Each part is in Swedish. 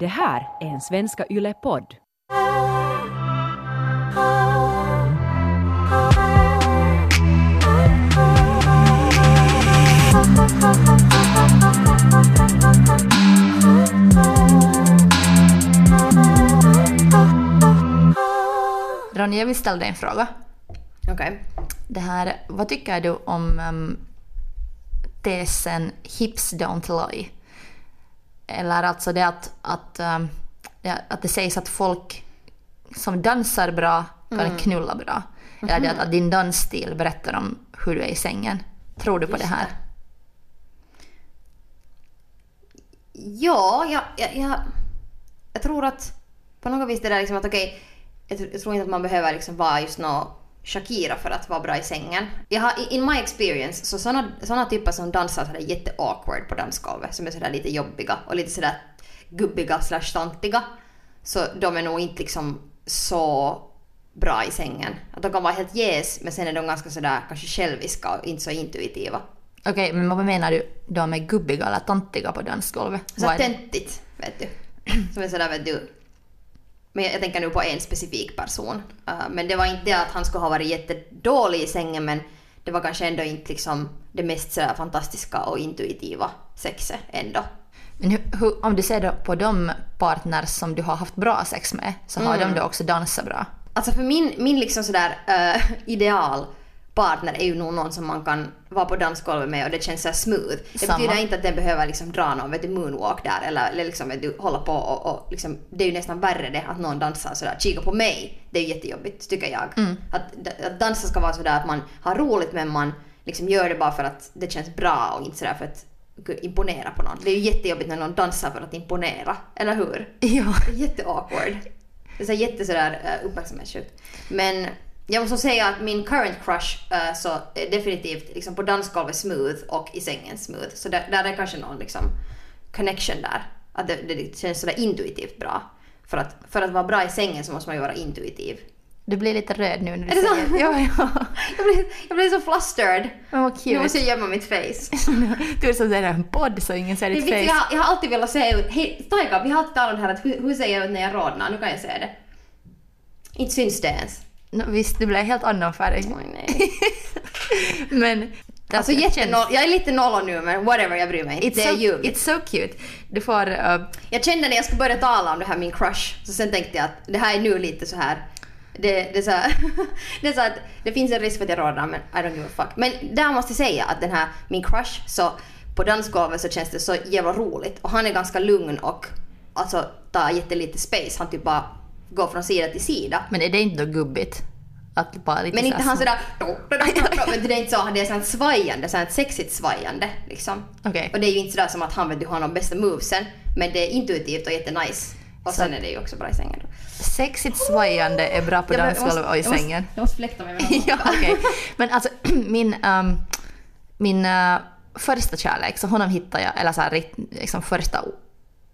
Det här är en Svenska Yle-podd. Ronja, jag vill ställa dig en fråga. Okej. Det här, vad tycker du om um, tesen hips don't lie? Eller alltså det att, att, um, det, att det sägs att folk som dansar bra kan knulla bra. Eller det att, att din dansstil berättar om hur du är i sängen. Tror du på det här? Ja, jag, jag, jag, jag tror att på något vis det där liksom att okej, jag, tr- jag tror inte att man behöver liksom vara just nå Shakira för att vara bra i sängen. Jag har, in my experience, så såna, såna typer som dansar sådär jätte-awkward på dansgolvet, som är sådär lite jobbiga och lite sådär gubbiga slash tantiga, så de är nog inte liksom så bra i sängen. Att de kan vara helt jäs, men sen är de ganska sådär kanske själviska och inte så intuitiva. Okej, men vad menar du? De är gubbiga eller tantiga på dansgolvet? Så töntigt, vet du. Som är sådär, vet du. Men jag, tänker nu på en specifik person. Uh, men det var inte att han skulle ha varit jättedålig i sängen, men det var kanske ändå inte liksom det mest sådär fantastiska och intuitiva sexet ändå. Men hur, hur, om du ser på de partners som du har haft bra sex med, så har Mm. de då också dansat bra? Alltså för min, min liksom sådär uh, ideal partner är ju nog någon som man kan vara på dansgolvet med och det känns så smooth. Det Samma. betyder inte att den behöver liksom dra någon vet du, moonwalk där eller, eller liksom vet du, hålla på och, och liksom, det är ju nästan värre det att någon dansar sådär, kika på mig. Det är ju jättejobbigt tycker jag. Att, att dansa ska vara sådär att man har roligt men man liksom gör det bara för att det känns bra och inte sådär för att imponera på någon. Det är ju jättejobbigt när någon dansar för att imponera, eller hur? Ja. Det är jätteawkward. Det är så jätte sådär uh, uppmärksamhetssjukt. Men jag måste säga att min current crush uh, så är definitivt liksom på dansgolvet smooth och i sängen smooth. Så där, där är kanske någon liksom connection där. Att det, det känns sådär intuitivt bra. För att, för att vara bra i sängen så måste man ju vara intuitiv. Du blir lite röd nu när du Är det säger så? Ja, ja. Jag blir, jag blir så flustered. Men vad Nu cute. måste jag gömma mitt face. Du är som det är en podd så ingen ser Det ditt jag, face. har- jag har alltid velat se ut... Hej, Taika, vi har alltid talat om det här att hur, hur ser jag ut när jag rodnar? Nu kan jag se det. Inte syns det ens. No, visst, du blev helt annan färg. Oj, nej. Men... Alltså det jättenoll, jag är lite nollo nu men whatever, jag bryr mig. It's Det är so, ljuvligt. it's so cute. Du får... Uh, Jag kände när jag skulle börja tala om det här min crush, så sen tänkte jag att det här är nu lite så här. Det, det, är så här, det är så att det finns en risk för att jag rådar men I don't give a fuck. Men där måste jag säga att den här min crush, så på dansgolvet så känns det så jävla roligt och han är ganska lugn och alltså tar jättelite space. Han typ bara går från sida till sida. men är det inte då gubbigt? Att bara lite Men inte han sådär... Men det är inte så, det är sånt svajande, sånt sexigt svajande liksom. Okej. Och det är ju inte sådär som att han vet du har de bästa movesen, men det är intuitivt och jättenice. Och Så- sen är det ju också bra i sängen. Sexigt svajande är bra på dansgolvet måste- och i jag måste- sängen. Jag måste fläkta mig med ja, okej. Men alltså min, ehm, min eh, första kärlek, så honom hittade jag, eller så här, liksom första,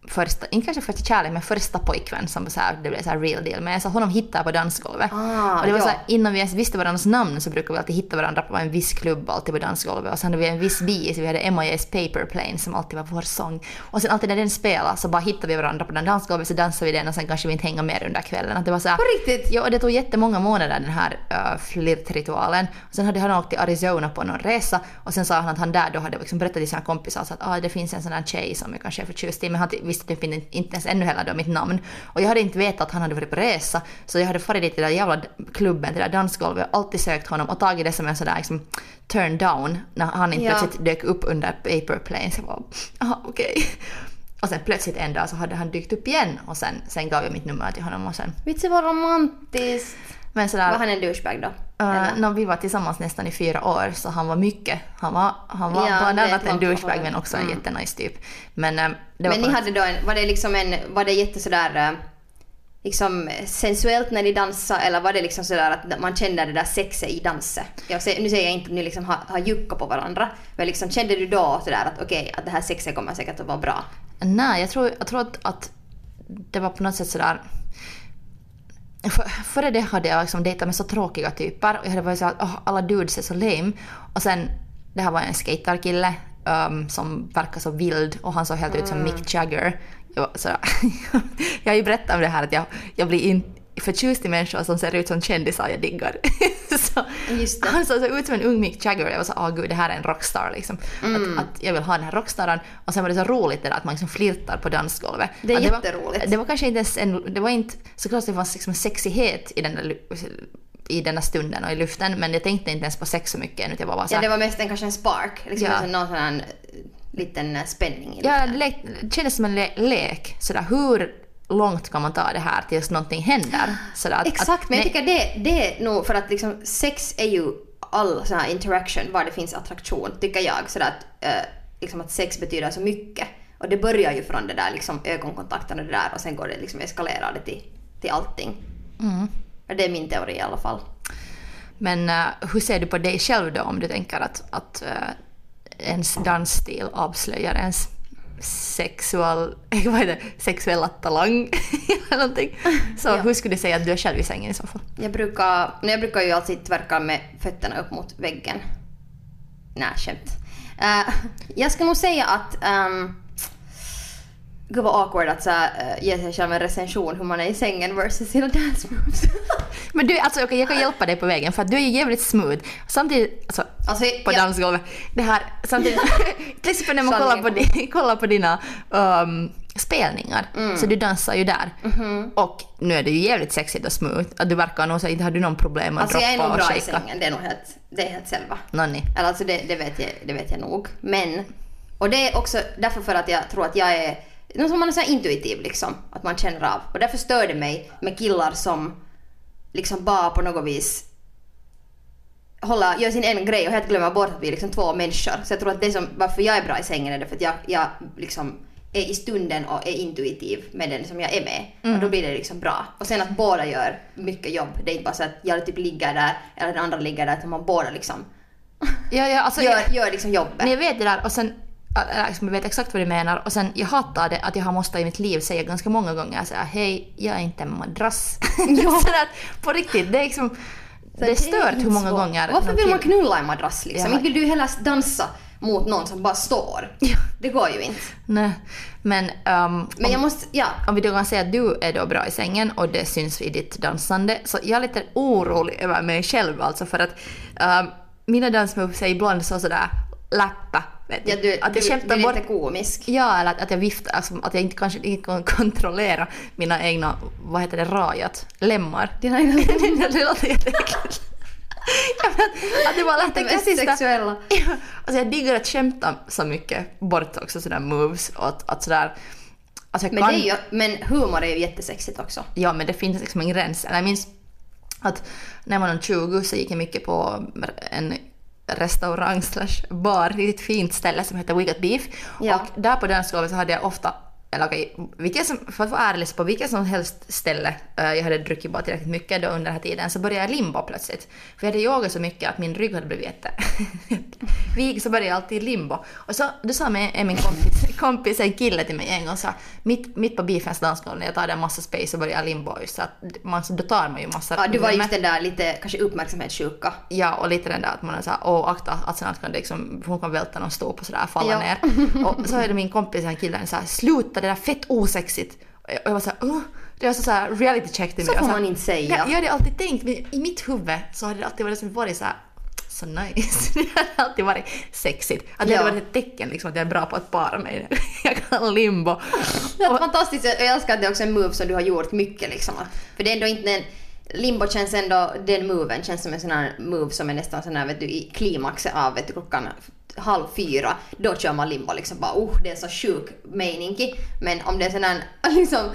första, inte kanske första kärlek, men första pojkvän som så här, det blev så här real deal med. Så honom hittade jag på dansgolvet. Ah, och det var ja. så här, innan vi ens visste varandras namn så brukade vi alltid hitta varandra på en viss klubb alltid på dansgolvet. Och sen hade vi en viss bis, vi hade MIA's Paper Plane som alltid var vår sång. Och sen alltid när den spelade så bara hittade vi varandra på den dansgolvet så dansade vi den och sen kanske vi inte hänga mer under kvällen. Att det var så här, På riktigt? Ja, och det tog jättemånga månader den här uh, flirtritualen. Och sen hade han åkt till Arizona på någon resa och sen sa han att han där då hade liksom berättat till sina kompisar så att ah, det finns en sån här tjej som jag kanske är förtjust i men han visste typ inte, inte ens ännu heller då mitt namn. Och jag hade inte vetat att han hade varit på resa så jag hade farit dit till den där jävla klubben, till det där dansgolvet och alltid sökt honom och tagit det som en sån där liksom turn down när han inte Ja. plötsligt dök upp under paper plane. Så jag bara, aha okej. Och sen plötsligt en dag så hade han dykt upp igen och sen, sen gav jag mitt nummer till honom och sen Vitsi vad romantiskt. Men sådär, Var han en douchebag då? Uh, Eller? no, vi var tillsammans nästan i fyra år så han var mycket. Han var, han var Ja, bland annat en douchebag men också en Mm. jättenice typ. Men, um, det var Men ni hade då en, var det liksom en, var det jätte sådär eh, liksom sensuellt när ni dansade eller var det liksom sådär att man kände det där sexet i dansen? Jag säger, nu säger jag inte att ni liksom har, har juckat på varandra men liksom kände du då sådär att okej att det här sexet kommer säkert att vara bra? Nej, jag tror, jag tror att, att det var på något sätt sådär... För, före det hade jag liksom dejtat med så tråkiga typer och jag hade varit så att "Åh, alla dudes är så lame. Och sen, det här var en skaterkille um, som verkar så vild och han såg helt ut som Mick Jagger. jag, sådär, jag har ju berättat om det här att jag, jag blir in, förtjust i människor som ser ut som kändisar jag diggar. så, Just det. Han såg så ut som en ung Mick Jagger och jag var så åh gud det här är en rockstar liksom. Mm. Att, att jag vill ha den här rockstaren och sen var det så roligt det där att man liksom flirtar på dansgolvet. Det är att jätteroligt. Var, det var kanske inte ens en, det var inte, såklart det fanns liksom en sexighet i den där i denna stunden och i luften men jag tänkte inte ens på sex så mycket utan jag var bara så Ja, här, det var mest en, kanske en spark. Liksom Ja. ja. någon sån här liten eh, spänning i Ja, det det kändes som en le- lek. Sådär, hur långt kan man ta det här tills någonting händer? Sådär, att, Exakt, att, men jag tycker det, det är nog för att liksom sex är ju all sån här interaction var det finns attraktion, tycker jag. Så att, eh, liksom att sex betyder så mycket. Och det börjar ju från det där liksom ögonkontakten och det där och sen går det liksom eskalerar det till, till allting. Mm. Det är min teori i alla fall. Men eh, hur ser du på dig själv då om du tänker att, att eh, ens dansstil avslöjar ens sexual, vad heter det, sexuella talang eller någonting. Så Ja. hur skulle du säga att du är själv i sängen i så fall? Jag brukar, jag brukar ju alltid tverka med fötterna upp mot väggen. Nej, skämt. Eh, jag ska nog säga att... Um, Gud vad awkward att så, här, eh, ge sig själv en recension hur man är i sängen versus sina dance moves. Men du, alltså okej, jag kan hjälpa dig på vägen för att du är ju jävligt smooth. Samtidigt, alltså, Alltså, på jag- dansgolvet. Det här, samtidigt, till exempel när man kollar på, Sanningen di, kollar på dina um, spelningar, så du dansar ju där. Och nu är det ju jävligt sexigt och smooth. Att du verkar nog så inte har du någon problem att Alltså jag är droppa nog och bra i shaka. sängen, det är nog helt, det är helt själva. Nonni. Eller alltså det, det, vet jag, det vet jag nog. Men, och det är också därför för att jag tror att jag är, någon som man är så intuitiv liksom, att man känner av. Och därför stör det mig med killar som liksom bara på något vis hålla, gör sin egen grej och helt glömmer bort att vi är liksom två människor. Så jag tror att det som, varför jag är bra i sängen är det för att jag, jag liksom är i stunden och är intuitiv med den som jag är med. Och då blir det liksom bra. Och sen att båda gör mycket jobb. Det är inte bara så att jag typ ligger där eller den andra ligger där utan man båda liksom Ja, ja, alltså, gör, gör liksom jobbet. Men jag vet det där och sen, liksom, jag vet exakt vad du menar och sen jag hatar det att jag har måste i mitt liv säga ganska många gånger så här, hej, jag är inte en madrass. Ja. så att, på riktigt, det är liksom, det är stört hur många så- gånger Varför vill man knulla en madrass liksom? Inte vill du heller dansa mot någon som bara står. Ja. Det går ju inte. Nej, men, um, Men jag måste, ja. om vi då kan säga att du är då bra i sängen och det syns i ditt dansande, så jag är lite orolig över mig själv alltså för att um, mina dansmoves är ibland så sådär läppa. Ja du, att du, jag skämtar du är bort lite komisk. Ja, eller att, att jag viftar, alltså, att jag inte kanske inte kan kontrollera mina egna, vad heter det, rajat, lemmar. Dina egna det låter jätteäckligt. Att- det bara lät Det mest sexuella. Ja, alltså jag diggar att skämta så mycket bort också sådär moves och att, att sådär... Alltså Men, kan, det är ju, men humor är ju jättesexigt också. Ja, men det finns liksom en gräns. Jag minns att när man var 20 så gick jag mycket på en restaurang slash bar, ett riktigt fint ställe som heter We Got Beef. Ja. Och där på dansgolvet så hade jag ofta eller okej, vilket som, för att vara ärlig så på vilket som helst ställe eh, jag hade druckit bara tillräckligt mycket då under den här tiden så började jag limba plötsligt. För jag hade yogat så mycket att min rygg hade blivit jätte... Vig så började jag alltid limbo. Och så då sa min, min kompis, kompis, en kille till mig en gång så mitt, mitt på beefens dansgolv när jag tar där massa space och börjar limbo just så att man, då tar man ju massa Ja, du var just den där lite kanske uppmärksamhetssjuka. Ja, och lite den där att man är såhär, åh akta att snart kan det liksom, hon kan välta någon stol och sådär falla Ja. ner. Och så det min kompis, den killen, såhär, sluta det där fett osexigt. Och jag, var såhär, oh, det var så såhär reality check till Så mig. får Jag var man inte säga. Jag, jag hade alltid tänkt, men i mitt huvud så hade det alltid varit, varit såhär, så nice. Det hade alltid varit sexigt. Att det Ja. hade varit ett tecken liksom att jag är bra på att para mig. Jag kan limbo. Det är fantastiskt. Jag älskar att det är också en move som du har gjort mycket liksom. För det är ändå inte en... Limbo känns ändå, den moven känns som en sån här move som är nästan sån här vet du i klimaxet av vet du klockan halv fyra. Då kör man limbo liksom bara oh det är så sjuk mening. Men om det är sån här liksom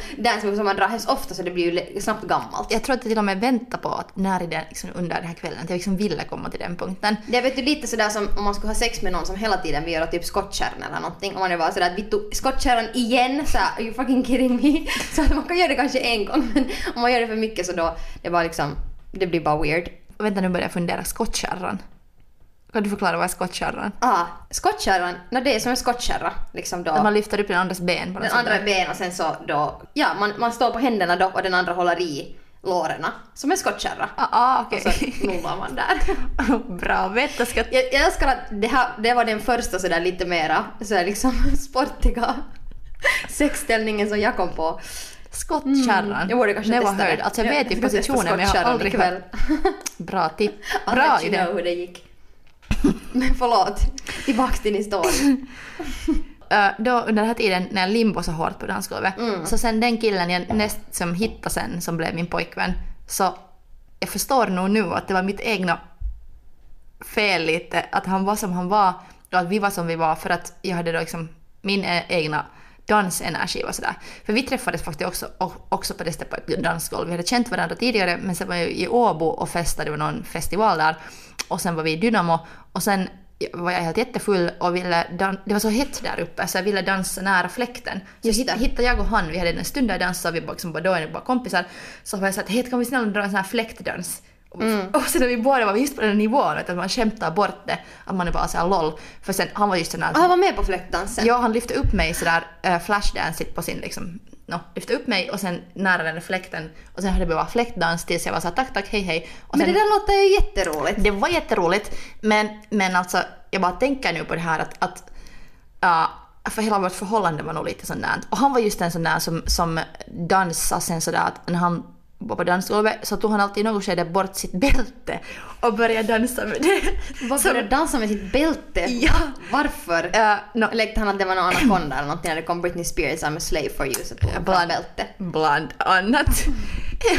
move som man drar hemskt ofta så det blir ju snabbt gammalt. Jag tror att jag till och med väntar på att när i den, liksom, under den här kvällen, att jag liksom ville komma till den punkten. Det är vet du lite sådär som om man skulle ha sex med någon som hela tiden vill göra typ skottkärran eller någonting. Om man är bara sådär att vittu skottkärran igen så are you fucking kidding me? Så att man kan göra det kanske en gång men om man gör det för mycket så då det är bara liksom det blir bara weird. Vänta nu börjar jag fundera, skottkärran. Kan du förklara vad är skottkärran? Ah, skottkärran, no, det är som en skottkärra liksom då. Att man lyfter upp den andras ben på den andra där. är ben och sen så då, ja man, man står på händerna då och den andra håller i låren som en skottkärra. Ah, ah Och så nollar man där. Bra, veta ska... Jag, jag älskar att det här det var den första sådär lite mera sådär liksom sportiga Sexställningen som jag kom på. Skottkärran. Jag borde kanske Never testa heard. det. Alltså jag vet ju positionen men jag har aldrig hört. Bra. I'll Bra idé. hur det gick. Men förlåt, tillbaka till din story. Ö, då under den här tiden när jag limbo så hårt på dansgolvet, Mm. så sen den killen jag näst som hittade sen som blev min pojkvän, så jag förstår nog nu att det var mitt egna fel lite, att han var som han var och att vi var som vi var för att jag hade då liksom min e- egna dansenergi och sådär. För vi träffades faktiskt också, också på det stället på ett dansgolv. Vi hade känt varandra tidigare men sen var jag i Åbo och festade, det var någon festival där. Och sen var vi i Dynamo och sen var jag helt jättefull och ville det var så hett där uppe så jag ville dansa nära fläkten. Så Just hit- det. hittade jag och han, vi hade en stund där dansa och vi bara, liksom, bara då är bara kompisar. Så var jag så att hej kan vi snälla dra en sån här fläktdans? Och, och sen när vi båda var just på den nivån att man skämtar bort det, att man är bara såhär LOL. För sen han var just här Och han var med på fläktdansen. Ja, han lyfte upp mig sådär uh, flashdancigt på sin liksom, no, lyfte upp mig och sen nära den fläkten och sen hade vi bara fläktdans tills jag var såhär tack tack hej hej. Och Men sen, det där låter ju jätteroligt. det var jätteroligt men, men alltså jag bara tänker nu på det här att, att ja, för hela vårt förhållande var nog lite sånt där. Och han var just en sån där som, som dansade sen sådär att när han på dansgolvet så tog han alltid i något skede bort sitt bälte och började dansa med det. Vad Som- började dansa med sitt bälte? Ja. Varför? Ja, no, Lekte han att det var någon anakonda eller någonting när det kom Britney Spears I'm a slave for you så tog han Bland, bälte. bland annat.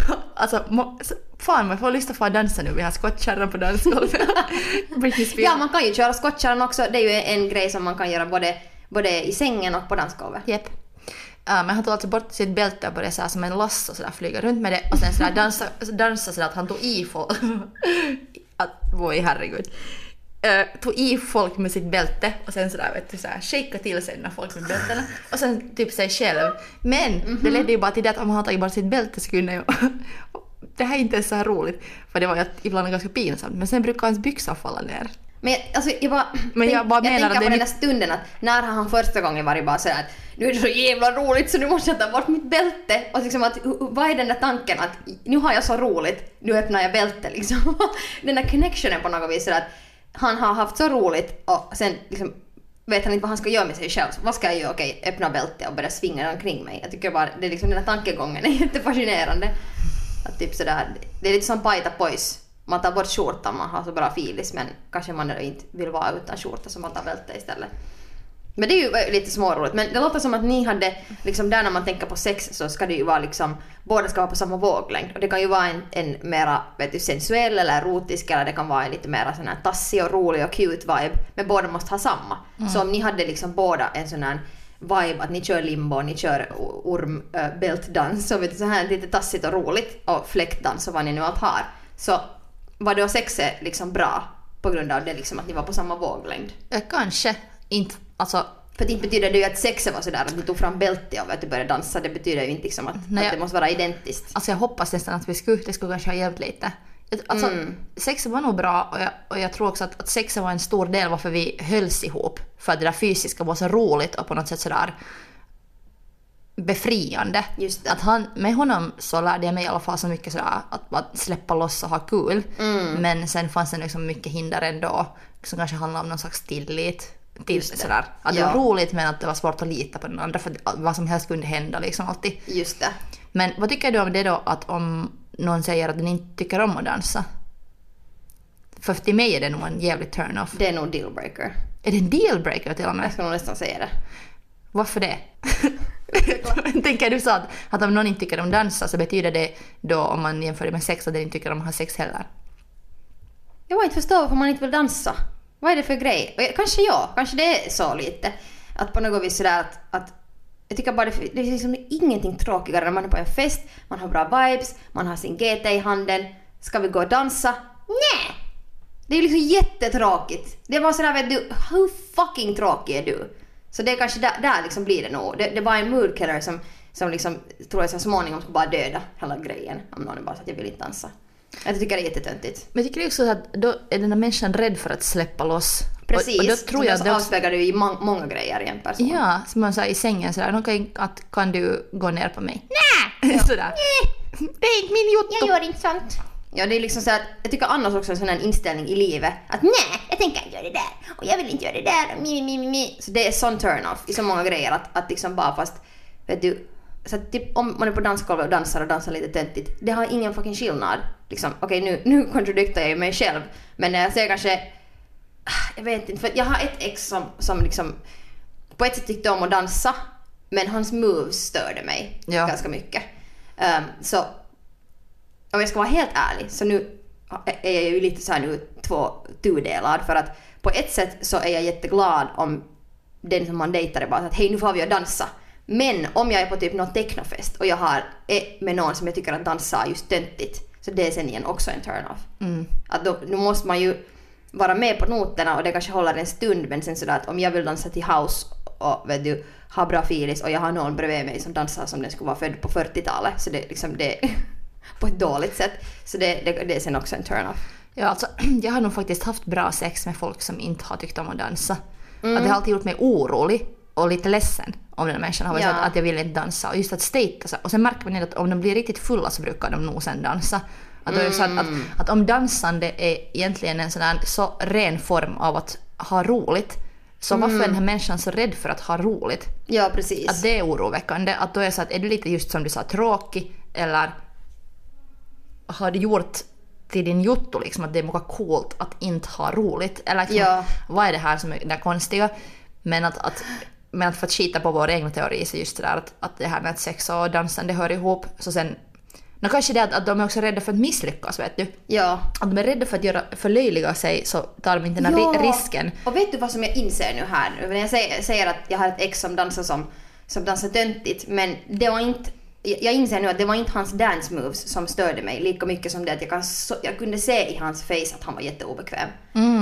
Ja, alltså, må, så- fan man får lyssna på att dansa nu, vi har skottkärran på dansgolvet. Britney Spears. Ja, man kan ju köra skottkärran också. Det är ju en grej som man kan göra både, både i sängen och på dansgolvet. Japp. Men han tog alltså bort sitt bälte och började så här som en lasso sådär flyga runt med det och sen sådär dansa, dansa sådär att han tog i folk. att, oj herregud. Uh, tog i folk med sitt bälte och sen sådär vet du såhär shakea till sig när folk med bältena och sen typ sig själv. Men det ledde ju bara till det att om han tagit bort sitt bälte så kunde jag det här är inte ens så här roligt för det var ju ibland ganska pinsamt men sen brukar hans byxor falla ner. Men jag- alltså, jag bara, Men jag bara menar jag tänker på den där stunden att när har han första gången varit bara sådär att nu är det så jävla roligt så nu måste jag ta bort mitt bälte. Och liksom att, vad är den där tanken att nu har jag så roligt, nu öppnar jag bältet liksom. den där connectionen på något vis sådär att han har haft så roligt och sen liksom vet han inte vad han ska göra med sig själv. Så vad ska jag göra? Okej, öppna bältet och börja svinga den omkring mig. Jag tycker bara, det är liksom den där tankegången är jättefascinerande. Att typ sådär, det är lite som Paita Boys. Man tar bort skjortan, man har så bra filis men kanske man inte vill vara utan skjorta så man tar bälte istället. Men det är ju lite småroligt. Men det låter som att ni hade, liksom där när man tänker på sex så ska det ju vara liksom, båda ska vara på samma våglängd. Och det kan ju vara en, en mera vet du, sensuell eller erotisk eller det kan vara en lite mera sån här tassig och rolig och cute vibe. Men båda måste ha samma. Så om ni hade liksom båda en sån här vibe att ni kör limbo, ni kör ormbältdans så vet du, så här lite tassigt och roligt och fläktdans och vad ni nu allt har. Så var då sexet liksom bra på grund av det liksom att ni var på samma våglängd? Kanske inte, alltså För att inte betyder det ju att sexet var sådär att du tog fram bältet och att du började dansa. Det betyder ju inte liksom att, Nej, att det måste vara identiskt. Alltså jag hoppas nästan att vi skulle, det skulle kanske ha hjälpt lite. Alltså, Mm. Sexet var nog bra och jag, och jag tror också att, att sexet var en stor del varför vi hölls ihop. För att det där fysiska var så roligt och på något sätt sådär befriande. Det. Att han, med honom så lärde jag mig i alla fall så mycket sådär att, att släppa loss och ha kul. Mm. Men sen fanns det liksom mycket hinder ändå som kanske handlade om någon slags tillit. Till, det. sådär. Att det Ja. var roligt men att det var svårt att lita på den andra för vad som helst kunde hända liksom alltid. Just det. Men vad tycker du om det då att om någon säger att den inte tycker om att dansa? För till mig är det nog en jävligt turn-off. Det är nog dealbreaker. Är det en dealbreaker till och Jag med? ska nog nästan säga det. Varför det? Tänker du så att, att om någon inte tycker om dansa så betyder det då om man jämför det med sex att den inte tycker om att ha sex heller? Jag bara inte förstå varför man inte vill dansa. Vad är det för grej? Kanske jag, kanske det är så lite. Att på något vis sådär att, att jag tycker bara det, det är liksom ingenting tråkigare när man är på en fest, man har bra vibes, man har sin GT i handen. Ska vi gå och dansa? Nej! Det är liksom jättetråkigt. Det var sådär vet du, hur fucking tråkig är du? Så det är kanske där, där liksom blir det nog. Det, det var en mood killer som, som liksom tror jag så småningom skulle bara döda hela grejen. Om någon bara så att jag vill inte dansa. Jag tycker det är jättetöntigt. Men jag tycker också att då är den här människan rädd för att släppa loss. Precis. Och, och då tror jag det också, avspeglar du i må- många grejer i en person. Ja, som man sa i sängen sådär, "Okej, att kan du gå ner på mig? Nej! sådär. Det är inte min jotto. gör inte sånt. Ja, det är liksom så att jag tycker annars också en sån här inställning i livet att nej, jag tänker inte göra det där. och jag vill inte göra det där, mi, mi, mi, mi. Så det är sån turn-off i så många grejer att, att liksom bara fast, vet du, så att typ om man är på dansgolvet och dansar och dansar lite töntigt, det har ingen fucking skillnad. Liksom, okej nu, nu kontradiktar jag ju mig själv, men när jag säger kanske, ah, jag vet inte, för jag har ett ex som, som liksom på ett sätt tyckte om att dansa, men hans moves störde mig Ja. ganska mycket. Ehm, så om jag ska vara helt ärlig så nu är jag ju lite så här nu två tudelad för att på ett sätt så är jag jätteglad om den som man dejtar är bara att hej nu får vi att dansa. Men om jag är på typ någon technofest och jag har är med någon som jag tycker att dansa är just töntigt så det är sen igen också en turn-off. Mm. Att då, nu måste man ju vara med på noterna och det kanske håller en stund men sen sådär att om jag vill dansa till house och vet du, ha bra filis och jag har någon bredvid mig som dansar som den skulle vara född på 40-talet så det är liksom det på ett dåligt sätt. Så det, det, det är sen också en turn-off. Ja, alltså, jag har nog faktiskt haft bra sex med folk som inte har tyckt om att dansa. Att det har alltid gjort mig orolig och lite ledsen om den människan har varit Ja. att, att jag vill inte dansa. Och just att stejta så. Och sen märker man ju att om de blir riktigt fulla så brukar de nog sen dansa. Att, det så att, att, att om dansande är egentligen en sån här så ren form av att ha roligt så varför är den här människan så rädd för att ha roligt? Ja precis. Att det är oroväckande. Att då är så att är du lite just som du sa tråkig eller har du gjort till din jotto liksom att det är mycket coolt att inte ha roligt. Eller liksom, Ja. vad är det här som är det konstiga? Men att, att, men att för att skita på vår egna teori så just det där att, att det här med att sex och dansande hör ihop. Så sen, no, kanske det att, att de är också rädda för att misslyckas vet du. ja. Att de är rädda för att göra, förlöjliga sig så tar de inte den här ri- risken. Och vet du vad som jag inser nu här? När jag säger, säger att jag har ett ex som dansar som, som dansar töntigt, men det var inte jag inser nu att det var inte hans dance moves som störde mig lika mycket som det att jag, kan jag kunde se i hans face att han var jätteobekväm.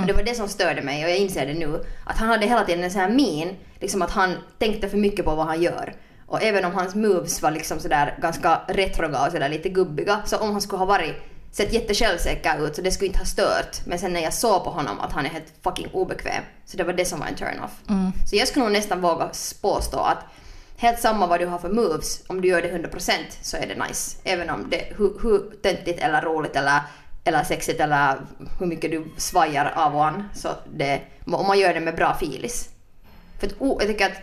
Och det var det som störde mig och jag inser det nu. Att han hade hela tiden en sån här min, liksom att han tänkte för mycket på vad han gör. Och även om hans moves var liksom sådär ganska retroga och sådär lite gubbiga, så om han skulle ha varit sett jättesjälvsäker ut så det skulle inte ha stört. Men sen när jag såg på honom att han är helt fucking obekväm, så det var det som var en turn-off. Så jag skulle nog nästan våga påstå att helt samma vad du har för moves, om du gör det 100% så är det nice. Även om det hur, hur töntigt eller roligt eller, eller sexigt eller hur mycket du svajar av och an. Så det, om man gör det med bra filis. För att, oh, jag tycker att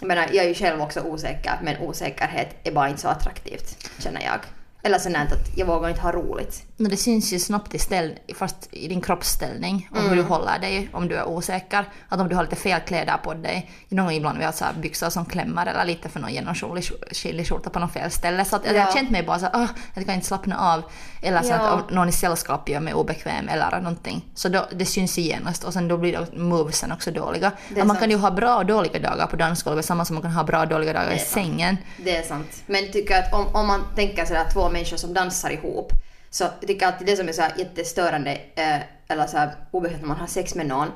jag menar, jag är ju själv också osäker, men osäkerhet är bara inte så attraktivt, känner jag. Eller sånt att jag vågar inte ha roligt. No, det syns ju snabbt i, ställ, fast i din kroppsställning och hur du håller dig om du är osäker. Att om du har lite fel kläder på dig. Någon ibland vi har så byxor som klämmer eller lite för någon genomskinlig skjorta på något fel ställe. Så att jag Ja. har känt mig bara så "Ah, jag kan inte slappna av. Eller så Ja. att om någon i sällskap gör mig obekväm eller någonting. Så då, det syns genast och sen då blir då movesen också dåliga. Att man sant. kan ju ha bra och dåliga dagar på dansgolvet samma som man kan ha bra och dåliga dagar i sant. sängen. Det är sant. Men tycker att om, om man tänker sådär två människor som dansar ihop så jag tycker alltid det som är så här jättestörande eh, eller så här obehagligt när man har sex med någon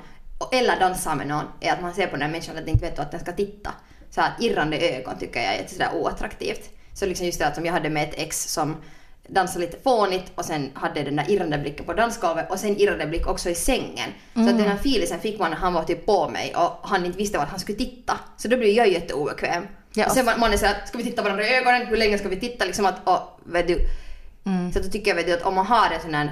eller dansar med någon är att man ser på den här människan att den inte vet att den ska titta. Så här irrande ögon tycker jag är sådär oattraktivt. Så liksom just det att som jag hade med ett ex som dansade lite fånigt och sen hade den där irrande blicken på dansgolvet och sen irrande blick också i sängen. Så att den här filisen fick man när han var typ på mig och han inte visste att han skulle titta. Så då blev jag jätteobekväm. Ja, och sen man, man är såhär, ska vi titta varandra i ögonen? Hur länge ska vi titta? Liksom att, och, vet du. Så då tycker jag vet du, att om man har en sån här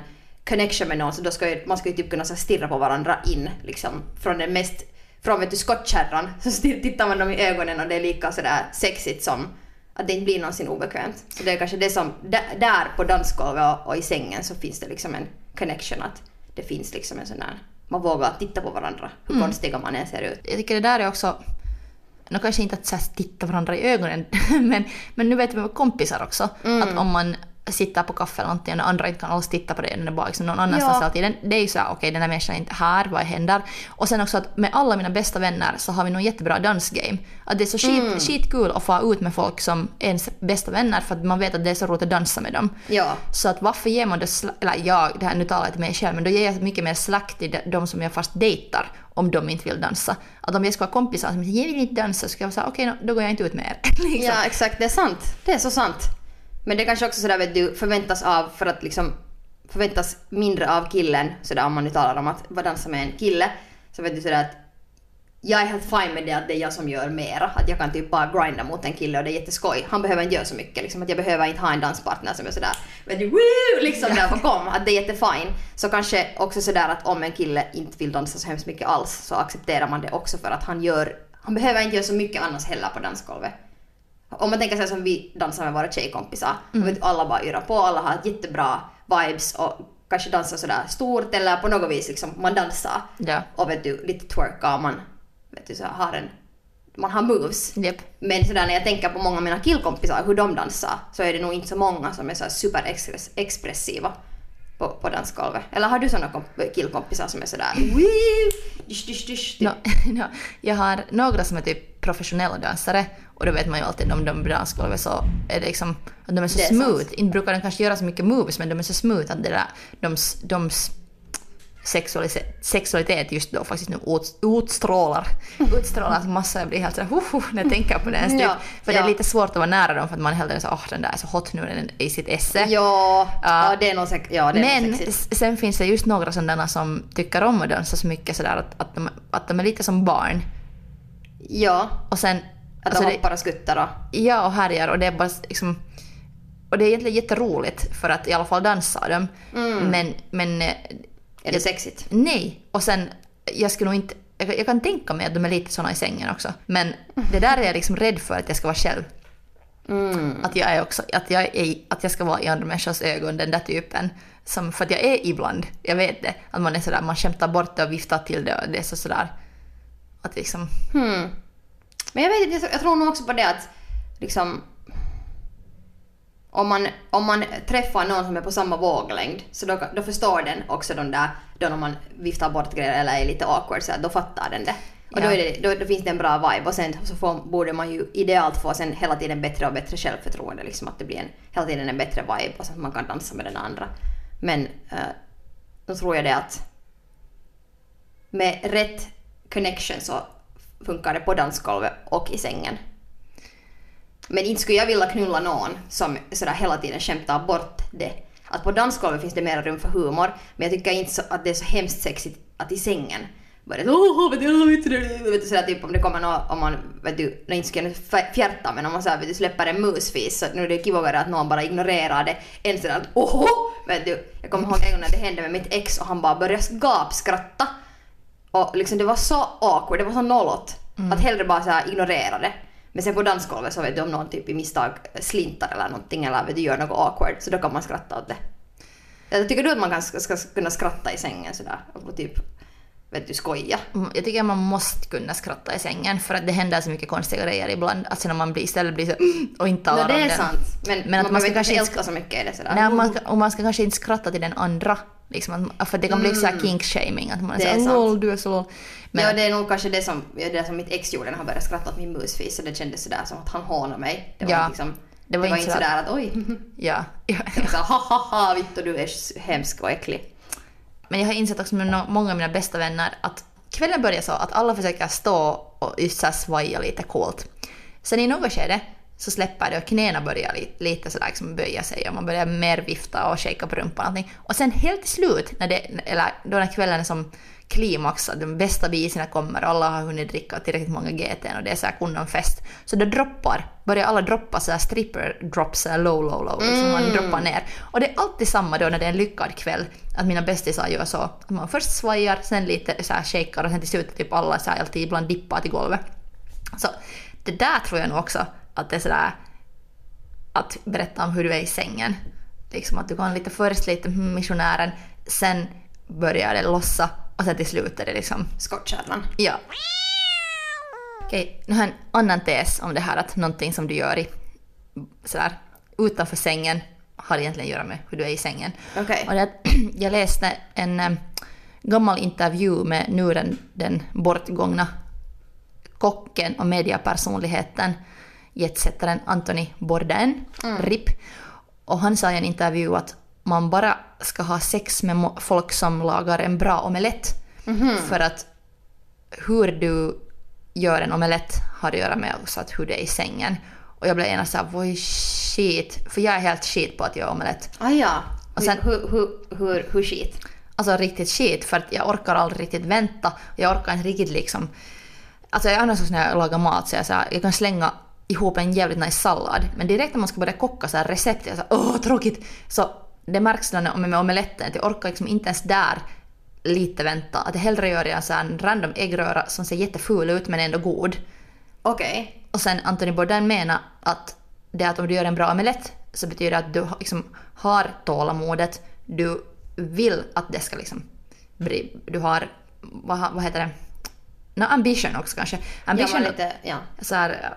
connection med någon så då ska ju, man ska ju typ kunna så stirra på varandra in liksom från den mest, från vet du skottkärran så tittar man dem i ögonen och det är lika sådär sexigt som att det inte blir någonsin obekvämt. Så det är kanske det som, där, där på dansgolvet och, och i sängen så finns det liksom en connection att det finns liksom en sån här, man vågar titta på varandra hur konstiga man än ser ut. jag tycker det där är också, nu kanske inte att så här titta varandra i ögonen, men, men nu vet vi med kompisar också, att om man sitter på kaffe eller någonting och andra inte kan alls titta på det, den är bara liksom någon annanstans Ja. hela tiden. Det är ju såhär, okej den här människan är inte här, vad händer? Och sen också att med alla mina bästa vänner så har vi nog jättebra dansgame. Att det är så skit, skitkul att få ut med folk som är ens bästa vänner för att man vet att det är så roligt att dansa med dem. Ja. Så att varför ger man då, eller jag, det här nu talar jag till mig själv, men då ger jag mycket mer slack till de- som jag fast dejtar om de inte vill dansa. Att om jag ska ha kompisar som säger jag vill inte dansa så ska jag säga okej nå, då går jag inte ut med er. liksom. Ja, exakt. Det är sant. Det är så sant. Men det kanske också sådär vet du förväntas av för att liksom förväntas mindre av killen sådär om man nu talar om att vara dansa med en kille. Så vet du sådär att jag är helt fine med det att det är jag som gör mera. Att jag kan typ bara grinda mot en kille och det är jätteskoj. Han behöver inte göra så mycket. Liksom, att jag behöver inte ha en danspartner som är sådär vet du, woo, liksom där bakom. Att det är jättefine. Så kanske också sådär att om en kille inte vill dansa så hemskt mycket alls så accepterar man det också för att han gör han behöver inte göra så mycket annars heller på dansgolvet. Om man tänker sig som vi dansar med våra tjejkompisar. Mm. Vet, alla bara yrar på, alla har jättebra vibes och kanske dansar sådär stort eller på något vis liksom man dansar. Ja. Och vet du, lite twerkar man vet du, så har en man har moves. Yep. Men sådär när jag tänker på många av mina killkompisar, hur de dansar, så är det nog inte så många som är så superexpressiva på, på dansgolvet. Eller har du sådana killkompisar som är sådär dysch, dysch, dysch, no, no, Jag har några som är typ professionella dansare och då vet man ju alltid om de dansgolvet så är det liksom att de är så är smooth. Sant. Inte brukar de kanske göra så mycket moves men de är så smooth att det där, de, de sexualitet just då faktiskt nu utstrålar, utstrålar massa, jag blir helt såhär uh, när jag tänker på det. Ja, för ja. det är lite svårt att vara nära dem för att man hellre så åh oh, den där är så hot nu den i sitt esse. Ja, uh, ja det är nog säkert, ja, det Men sen finns det just några sådana som tycker om att dansa så mycket sådär att, att, de, att de är lite som barn. Ja. Och sen... Att alltså de hoppar och skuttar och... Ja, och härjar och det är bara liksom... Och det är egentligen jätteroligt för att i alla fall dansa dem. Mm. Men, men är det sexigt? Nej. Och sen, jag skulle nog inte... Jag, jag kan tänka mig att de är lite såna i sängen också. Men det där är jag liksom rädd för att jag ska vara själv. Mm. Att jag är också, att jag, är, att jag ska vara i andra människors ögon, den där typen. Som, för att jag är ibland, jag vet det, att man är sådär, man skämtar bort det och viftar till det och det är så sådär. Att liksom... Hmm. Men jag vet inte, jag tror nog också på det att liksom om man, om man träffar någon som är på samma våglängd så då, då förstår den också de där, då när man viftar bort grejer eller är lite awkward så då fattar den det. Och ja. då, det, då, då, finns det en bra vibe och sen så får, borde man ju idealt få sen hela tiden bättre och bättre självförtroende liksom att det blir en, hela tiden en bättre vibe och så att man kan dansa med den andra. Men uh, då tror jag det att med rätt connection så funkar det på dansgolvet och i sängen. Men inte skulle jag vilja knulla någon som sådär hela tiden skämtar bort det. Att på dansgolvet finns det mera rum för humor, men jag tycker inte så, att det är så hemskt sexigt att i sängen börja åh, vet du, vet du, vet du, sådär typ om det kommer någon, om man, vet du, inte skulle fjärta men om man såhär, vet du, släpper en musfis så nu är det kivare att någon bara ignorerar det än sådär att åh, vet du. Jag kommer ihåg en gång när det hände med mitt ex och han bara började gapskratta. Och liksom det var så awkward, det var så nollot. Mm. Att hellre bara såhär ignorera det. Men sen på dansgolvet så vet du om någon typ i misstag slintar eller någonting eller vet du, gör något awkward så då kan man skratta åt det. Jag tycker du att man kan, ska, kunna skratta i sängen sådär och typ vet du, skoja? Mm, jag tycker man måste kunna skratta i sängen för att det händer så mycket konstiga grejer ibland. Alltså när man blir, istället blir så och inte talar no, det är sant. Men, men man, att man ska kanske inte älska så mycket är det sådär. Nej, man ska, och man ska kanske inte skratta till den andra. Liksom, för det kan bli mm. så kink-shaming. Att man det är lol, du är så lol. Men, ja, det är nog kanske det som, det som mitt ex gjorde när han började skratta åt min musfis. Det kändes sådär som att han hånade mig. Det var ja. liksom, det var, det var inte sådär att, att oj. Ja. ja. Det var såhär ha ha ha Vittu du är hemsk och äcklig. Men jag har insett också med många av mina bästa vänner att kvällen börjar så att alla försöker stå och just så svaja lite coolt. Sen i något skede så släpper det och knäna börjar lite, lite sådär liksom böja sig och man börjar mer vifta och shaka på rumpan och allting. Och sen helt till slut, när det, eller då när kvällen är som klimax, de bästa biserna kommer och alla har hunnit dricka tillräckligt många GT och det är såhär kundanfest. Så då droppar, börjar alla droppa såhär stripper drops, såhär low low low, liksom mm. man droppar ner. Och det är alltid samma då när det är en lyckad kväll, att mina bästisar gör så. Att man först svajar, sen lite såhär shakar och sen till slut typ alla såhär alltid ibland dippar till golvet. Så det där tror jag nog också att det är sådär att berätta om hur du är i sängen. Liksom att du kan lite först lite missionären, sen börjar det lossa och sen till slut är det liksom... Skottkärran. Ja. Okej, nu har jag en annan tes om det här att någonting som du gör i, sådär, utanför sängen har egentligen att göra med hur du är i sängen. Okay. Och det, jag läste en äm, gammal intervju med nu den, den bortgångna kocken och mediapersonligheten jetsättaren Anthony Bourdain, mm. RIP. Och han sa i en intervju att man bara ska ha sex med folk som lagar en bra omelett. Mm -hmm. För att hur du gör en omelett har att göra med också att hur det är i sängen. Och jag blev gärna såhär, vad shit? För jag är helt shit på att göra omelett. Ah, ja. Och sen, hur, hur, hur, hur shit? Alltså riktigt shit, för att jag orkar aldrig riktigt vänta. Jag orkar inte riktigt liksom Alltså jag är annars också när jag lagar mat så jag, så här, jag kan slänga ihop en jävligt nice sallad. Men direkt när man ska börja koka så här recept, jag är så här, åh tråkigt! Så det märks då när- med omeletten att jag orkar liksom inte ens där lite vänta. Att hellre gör jag så en random äggröra som ser jätteful ut men ändå god. Okej. Och sen Anthony Bourdain menar att det att om du gör en bra omelett så betyder det att du har- liksom har tålamodet, du vill att det ska liksom bli, du har, vad, vad heter det, no, ambition också kanske. Ja, Ambition, man lite, ja. så här,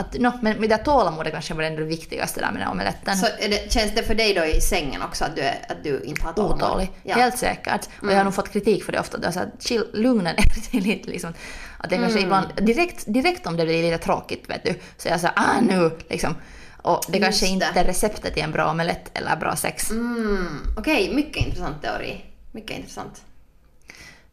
att, no, men det tålamodet kanske var det viktigaste där med den omeletten. Så det, känns det för dig då i sängen också att du, är, att du inte har tålamod? otålig. Ja. Helt säkert. Och jag har nog fått kritik för det ofta. Så här, chill, lugna ner dig lite liksom. Att jag kanske ibland, direkt, direkt om det blir lite tråkigt vet du, så jag såhär ah nu liksom. Och det kanske Just inte det. är receptet till en bra omelett eller bra sex. Mm, Okej, mycket intressant teori. Mycket intressant.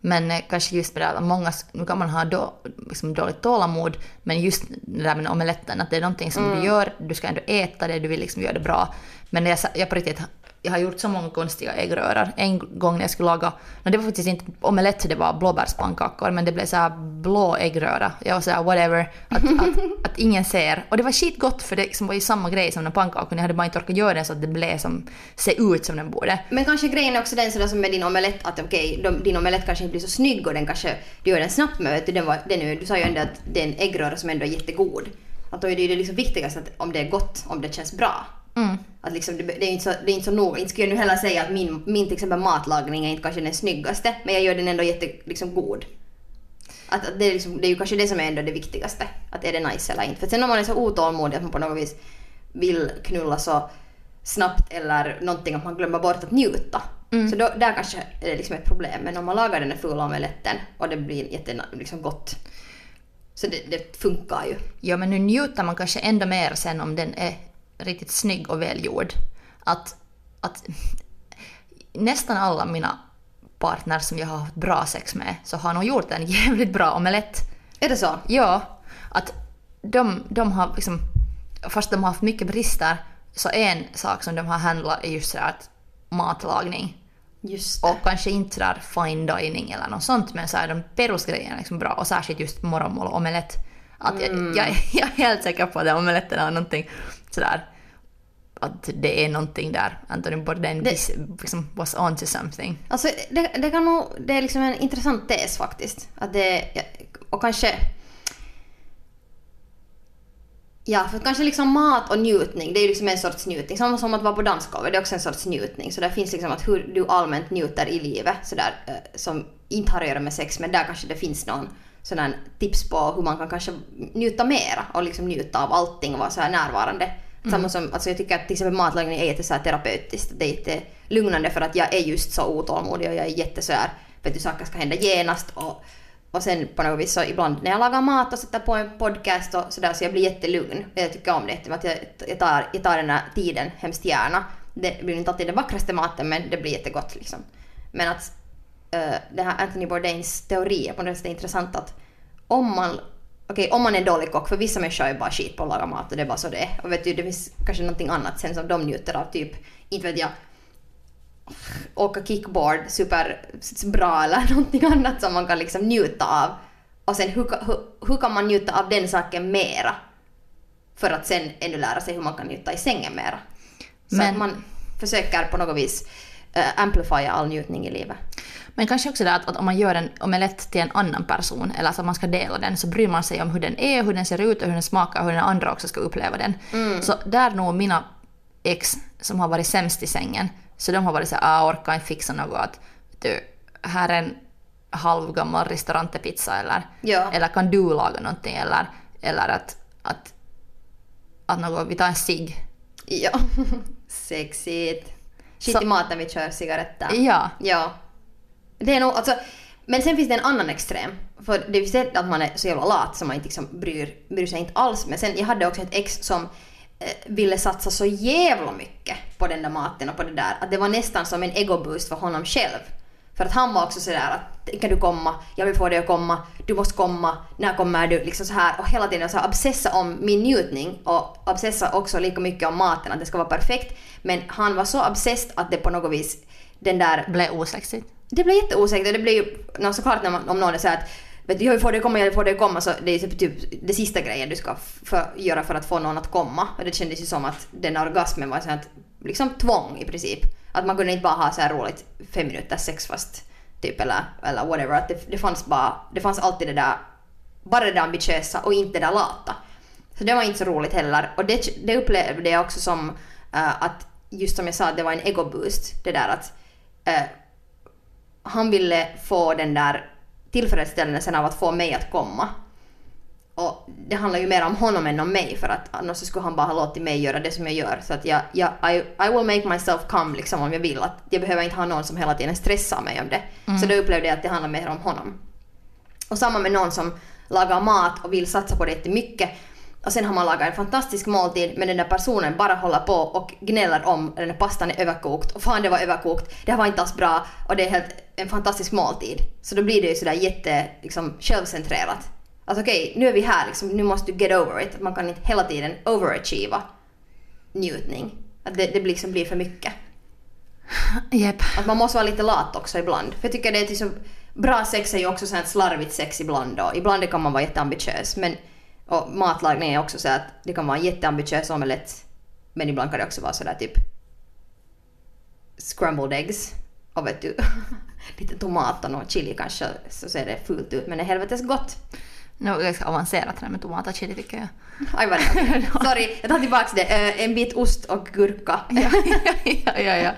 Men eh, kanske just med det att många, nu kan man ha då, liksom dåligt tålamod, men just det där med omeletten, att det är någonting som Mm. du gör, du ska ändå äta det, du vill liksom göra det bra. Men jag, jag på riktigt, jag har gjort så många konstiga äggrörar. En gång när jag skulle laga, no, det var faktiskt inte omelett, det var blåbärspannkakor, men det blev så här blå äggröra. Jag var såhär whatever, att, att, att ingen ser. Och det var skitgott för det liksom var ju samma grej som den pannkakan, jag hade bara inte orkat göra den så att det blev som, se ut som den borde. Men kanske grejen är också den sådär som med din omelett att okej, de- din omelett kanske inte blir så snygg och den kanske, du gör den snabbt men vet du, den var, den du sa ju ändå att det är en äggröra som ändå är jättegod. Att då är det ju det liksom viktigaste att om det är gott, om det känns bra. Mm. Att liksom, det, det är inte så, det är inte så nog, inte skulle jag nu heller säga att min, min till exempel matlagning är inte kanske den snyggaste, men jag gör den ändå jätte, liksom god. Att, att det, är liksom, det är ju kanske det som är ändå det viktigaste. Att är det nice eller inte. För sen om man är så otålmodig att man på något vis vill knulla så snabbt eller någonting att man glömmer bort att njuta. Så då, där kanske är det liksom ett problem. Men om man lagar den där fula omeletten och det blir jätte, liksom gott. Så det, det funkar ju. Ja, men nu njuter man kanske ändå mer sen om den är riktigt snygg och välgjord. Att, att nästan alla mina partners som jag har haft bra sex med så har nog gjort en jävligt bra omelett. Är det så? Ja, att de, de har liksom, fast de har haft mycket brister, så en sak som de har handlat är just sådär att matlagning. Och kanske inte sådär fine dining eller något sånt, men så är de perusgrejerna liksom bra. Och särskilt just morgonmål och omelett. Att jag, jag, jag är helt säker på att omeletten har någonting sådär att det är någonting där. Anthony Bourdain Det- vis- liksom was on to something. Alltså det, det kan nog, det är liksom en intressant tes faktiskt. Att det, och kanske... Ja, för kanske liksom mat och njutning, det är ju liksom en sorts njutning. Samma som att vara på dansgolvet, det är också en sorts njutning. Så där finns liksom att hur du allmänt njuter i livet, sådär, eh, som inte har att göra med sex, men där kanske det finns någon här tips på hur man kan kanske njuta mera och liksom njuta av allting och vara så här närvarande. Samma som, alltså jag tycker att till exempel matlagning är jätte terapeutiskt. Det är jätte lugnande för att jag är just så otålmodig och jag är jätte så här, vet du, saker ska hända genast och, och sen på något vis så ibland när jag lagar mat och sätter på en podcast och sådär så jag blir jättelugn. Jag tycker om det, att jag, jag, tar, jag tar den här tiden hemskt gärna. Det blir inte alltid den vackraste maten men det blir jättegott liksom. Men att det här Anthony Bourdains teori är på något sätt intressant att om man Okej, om man är en dålig kock, för vissa människor är bara skit på att laga mat och det är bara så det är. Och vet du, det finns kanske någonting annat sen som de njuter av, typ, inte vet jag, åka kickboard superbra eller någonting annat som man kan liksom njuta av. Och sen hur, hur, hur kan man njuta av den saken mera? För att sen ännu lära sig hur man kan njuta i sängen mera. Så Men- att man försöker på något vis amplifiera all njutning i livet. Men kanske också det att, att om man gör en omelett till en annan person, eller att man ska dela den, så bryr man sig om hur den är, hur den ser ut och hur den smakar och hur den andra också ska uppleva den. Så där nog mina ex som har varit sämst i sängen, så de har varit så här, ah, orkar inte fixa något, att du, här är en halvgammal restaurantpizza eller, Ja. eller kan du laga någonting eller, eller att, att, att något, vi tar en cigg. Ja. Sexigt. Shit Så- i maten vi kör cigaretter. Ja. Ja. Det är nog, alltså, men sen finns det en annan extrem. För det är ju att man är så jävla lat så man inte liksom bryr, bryr sig inte alls. Men sen, jag hade också ett ex som eh, ville satsa så jävla mycket på den där maten och på det där att det var nästan som en egoboost för honom själv. För att han var också sådär att kan du komma, jag vill få dig att komma, du måste komma, när kommer du? Liksom så här och hela tiden så här obsessa om min njutning och obsessa också lika mycket om maten, att det ska vara perfekt. Men han var så obsessed att det på något vis den där Blev osexigt. det blir jätteosäkert och det blir ju no, såklart när man, om någon är så här att vet du, jag får det komma, jag får det komma, så det är typ, typ det sista grejen du ska för, göra för att få någon att komma. Och det kändes ju som att den orgasmen var sånt liksom tvång i princip. Att man kunde inte bara ha så här roligt fem minuters sex fast typ eller, eller whatever. Att det, det fanns bara, det fanns alltid det där, bara det där ambitiösa och inte det där lata. Så det var inte så roligt heller. Och det, det upplevde jag också som uh, att, just som jag sa, att det var en egoboost. Det där att uh, han ville få den där tillfredsställelsen av att få mig att komma. Och det handlar ju mer om honom än om mig för att annars skulle han bara ha låtit mig göra det som jag gör. Så att jag, jag I, I will make myself come liksom om jag vill. Att jag behöver inte ha någon som hela tiden stressar mig om det. Så då upplevde jag att det handlar mer om honom. Och samma med någon som lagar mat och vill satsa på det jättemycket. Och sen har man lagat en fantastisk måltid men den där personen bara håller på och gnäller om den där pastan är överkokt och fan det var överkokt, det här var inte alls bra och det är helt en fantastisk måltid. Så då blir det ju sådär jätte liksom, självcentrerat. Alltså okej, nu är vi här liksom, nu måste du get over it. Man kan inte hela tiden overachieva njutning. Att det, det blir liksom blir för mycket. Jep. Att man måste vara lite lat också ibland. För jag tycker det är liksom, bra sex är ju också sånt slarvigt sex ibland och ibland kan man vara jätteambitiös. Men, och matlagning är också så att det kan vara en jätteambitiös omelett men ibland kan det också vara sådär typ scrambled eggs och vet du lite tomat och chili kanske så ser det fult ut men det är helvetes gott. Det ganska avancerat det där med tomat och chili tycker jag. Det Sorry, jag tar tillbaks det. En bit ost och gurka. ja, ja, ja, ja.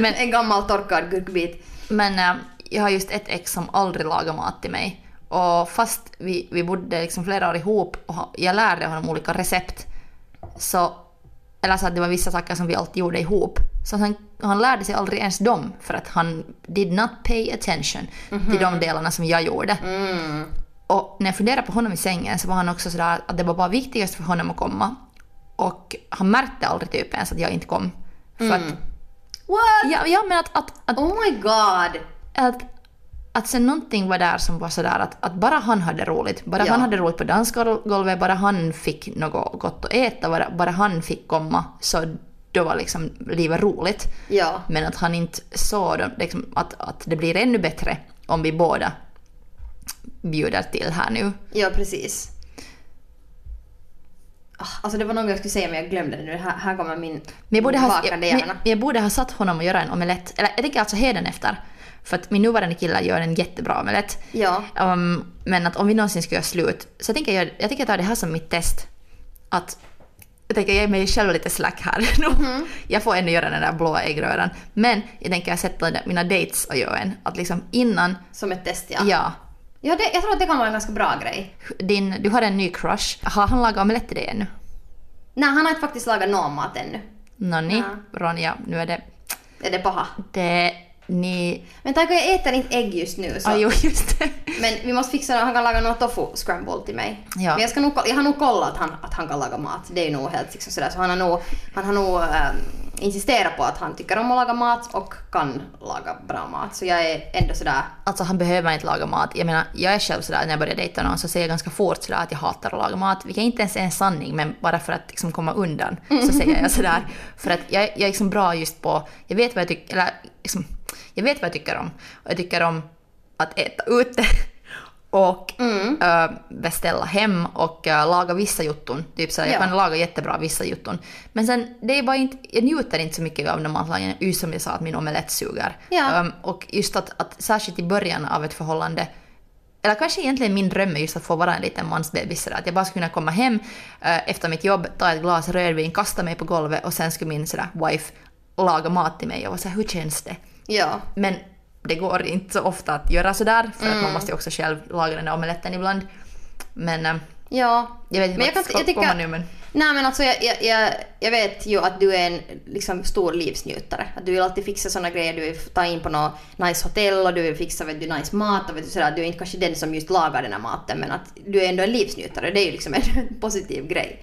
Men, en gammal torkad gurkbit. men äh, jag har just ett ex som aldrig lagar mat till mig. Och fast vi, vi bodde liksom flera år ihop och jag lärde honom olika recept så eller så att det var vissa saker som vi alltid gjorde ihop. Så han, han lärde sig aldrig ens dem för att han did not pay attention till de delarna som jag gjorde. Och när jag funderade på honom i sängen så var han också sådär att det var bara viktigast för honom att komma. Och han märkte aldrig typ ens att jag inte kom. För att, What? ja, ja men att, att, att, Oh my god! att, att sen någonting var där som var sådär att, att bara han hade roligt. Bara Ja. han hade roligt på dansgolvet, bara han fick något gott att äta, bara, bara han fick komma. Så då var liksom livet roligt. Ja. Men att han inte såg liksom, att, att det blir ännu bättre om vi båda bjuder till här nu. Ja, precis. Ah, Alltså det var något jag skulle säga men jag glömde det nu. Här, här kommer min jag borde, ha, jag, hjärna. jag borde ha satt honom att göra en omelett. Eller jag tänker alltså efter. För att min nuvarande kille gör en jättebra omelett. Ja. Um, men att om vi någonsin skulle göra slut, så jag tänker jag, jag tänker ta det här som mitt test. Att jag tänker ge mig själv lite slack här nu. Mhm. Jag får ännu göra den där blåa äggröran. Men jag tänker sätta mina dates och göra en. Att liksom innan, Som ett test ja. ja. Ja, det, jag tror att det kan vara en ganska bra grej. din, du har en ny crush. Har han lagat omelett till dig ännu? Nej, han har inte faktiskt lagat någon mat ännu. Nonni, Ja. Ronja, nu är det... Är det paha? Det... Ni... Men Taika, jag äter inte ägg just nu så... Ah, jo, just det. Men vi måste fixa det. Han kan laga någon tofu scramble till mig. Ja. Men jag, ska nog, jag har nog kollat att han, att han kan laga mat. Det är nog helt liksom sådär. Så han har nog, han har nog ähm, insisterat på att han tycker om att laga mat och kan laga bra mat. Så jag är ändå sådär... Alltså han behöver inte laga mat. Jag menar, jag är själv sådär när jag börjar dejta någon så säger jag ganska fort sådär att jag hatar att laga mat. Vilket inte ens är en sanning men bara för att liksom komma undan så säger jag sådär. För att jag, jag är liksom bra just på, jag vet vad jag tycker, eller liksom, jag vet vad jag tycker om. Och jag tycker om att äta ute och ö, beställa hem och ö, laga vissa jutton. Typ så Ja. Jag kan laga jättebra vissa jutton. Men sen, det är bara inte, jag njuter inte så mycket av när matlagningen, just som jag sa att min omelett suger. Ja. Um, och just att, att särskilt i början av ett förhållande eller kanske egentligen min dröm är just att få vara en liten mansbebis sådär, att jag bara skulle kunna komma hem eh, efter mitt jobb, ta ett glas rödvin, kasta mig på golvet och sen skulle min sådär wife laga mat till mig och vara såhär, hur känns det? Ja. Men det går inte så ofta att göra sådär för att man måste ju också själv laga den där omeletten ibland. Men eh, Ja. jag vet inte Men jag kan- jag tycker- komma nu men... Nej men alltså jag, jag, jag, jag vet ju att du är en liksom, stor livsnjutare. Att du vill alltid fixa såna grejer, du vill ta in på något nice hotell och du vill fixa vet du, nice mat och vet du, sådär. Du är inte kanske den som just lagar den här maten men att du är ändå en livsnjutare. Det är ju liksom en positiv grej.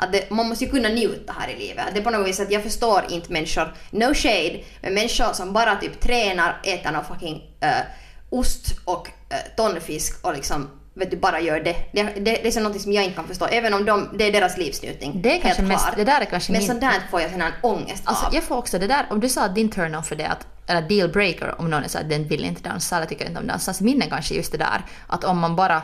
Att det, man måste ju kunna njuta här i livet. Det är på något vis att jag förstår inte människor, no shade, men människor som bara typ tränar, äter någon fucking eh, ost och uh, tonfisk och liksom vet du, bara gör det. Det, det, det är så något som jag inte kan förstå, även om de, det är deras livsnjutning. Det är kanske mest- det där är kanske Men min- sånt där får jag sån här ångest Alltså av. jag får också det där, om du sa att din turn-on för det att eller dealbreaker om någon är så att den vill inte dansa eller tycker inte om dansa. Så minnen kanske just det där att om man bara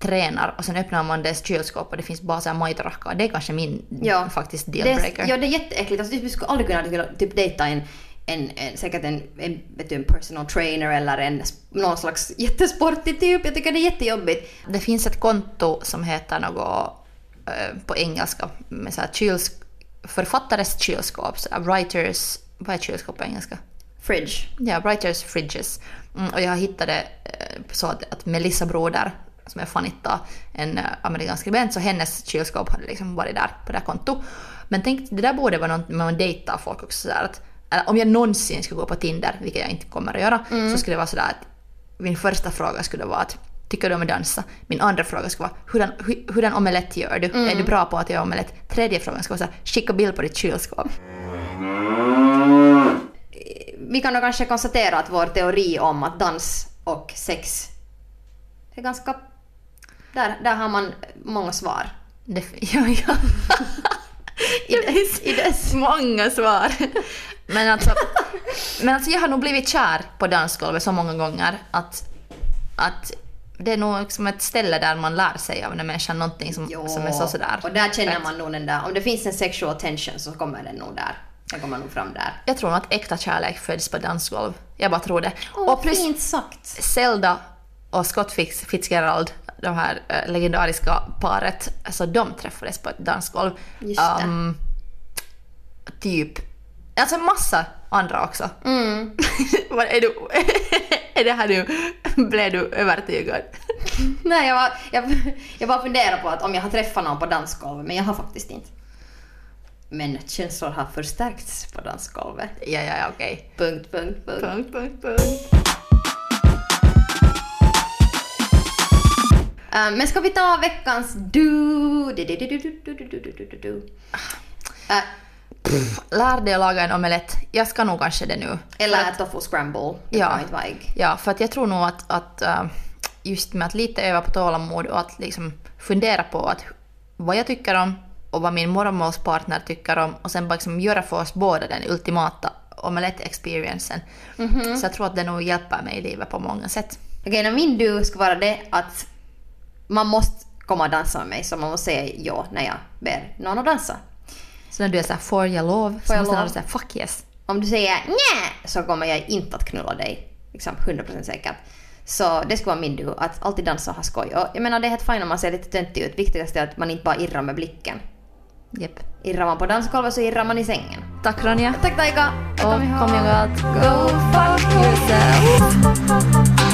tränar och sen öppnar man dess kylskåp och det finns bara så här majtorackar. Det är kanske min Ja. faktiskt dealbreaker. ja, det är jätteäckligt. Alltså, typ, du skulle aldrig kunna typ, typ dejta en, en, en, säkert en, en, vet en personal trainer eller en, någon slags jättesportig typ. Jag tycker det är jättejobbigt. Det finns ett konto som heter något eh, på engelska med så här kyls, författares kylskåp, så här writers, vad är kylskåp på engelska? Fridge. Ja, writers fridges. Mm, och jag hittade eh, så att, att Melissa Broder, som är Fanitta, en eh, amerikansk skribent, så hennes kylskåp hade liksom varit där på det här kontot. Men tänk, det där borde vara något när man dejtar folk också sådär att, om jag någonsin skulle gå på Tinder, vilket jag inte kommer att göra, så skulle det vara sådär att min första fråga skulle vara att Tycker du om att dansa? Min andra fråga skulle vara hurdan, hu- hurdan omelett gör du? Är du bra på att göra omelett? Tredje frågan skulle vara så här, skicka bild på ditt kylskåp. Vi kan då kanske konstatera att vår teori om att dans och sex är ganska... Där, där har man många svar. Det, ja, ja. I, dess, I dess många svar. Men alltså, men alltså jag har nog blivit kär på dansgolvet så många gånger att, att det är nog liksom ett ställe där man lär sig av den människan någonting som, som är så sådär. Och där känner man nog den där, om det finns en sexual tension så kommer den nog där. Den kommer nog fram där. Jag tror nog att äkta kärlek föds på dansgolv. Jag bara tror det. Åh, och plus fint sagt. Zelda och Scott Fitz- Fitzgerald, de här eh, legendariska paret, alltså de träffades på ett dansgolv. Det. Um, typ, alltså massa andra också. Mm. Är du, är det här nu, blev du övertygad? Nej, jag, var, jag, jag bara funderar på att om jag har träffat någon på dansgolvet, men jag har faktiskt inte. Men känslor har förstärkts på dansgolvet. Ja, ja, ja, okej. Punkt, punkt, punkt. Punkt, punkt, punkt. Eh, men ska vi ta veckans du? lär dig att laga en omelett. Jag ska nog kanske det nu. Eller att, tofu scramble. Ja, kan. Ja, för att jag tror nog att, att eh, just med att lite öva på tålamod och att liksom fundera på att vad jag tycker om och vad min mormors tycker om och sen bara liksom göra för oss båda den ultimata omelett-experiencen. Mm -hmm. Så jag tror att det nog hjälper mig i livet på många sätt. Okej, okay, min du skulle vara det att man måste komma och dansa med mig så man måste säga ja när jag ber någon att dansa. Så när du är såhär “får jag lov?” så jag måste lov? du säga “fuck yes”. Om du säger nej så kommer jag inte att knulla dig. Liksom 100% säkert. Så det ska vara min du, att alltid dansa och ha skoj. Och jag menar det är helt fint om man ser lite töntig ut. Viktigast är att man inte bara irrar med blicken. Japp. Irrar man på dansgolvet så irrar man i sängen. Tack Ronja. Tack Taika! Och kom ihåg att go fuck yourself.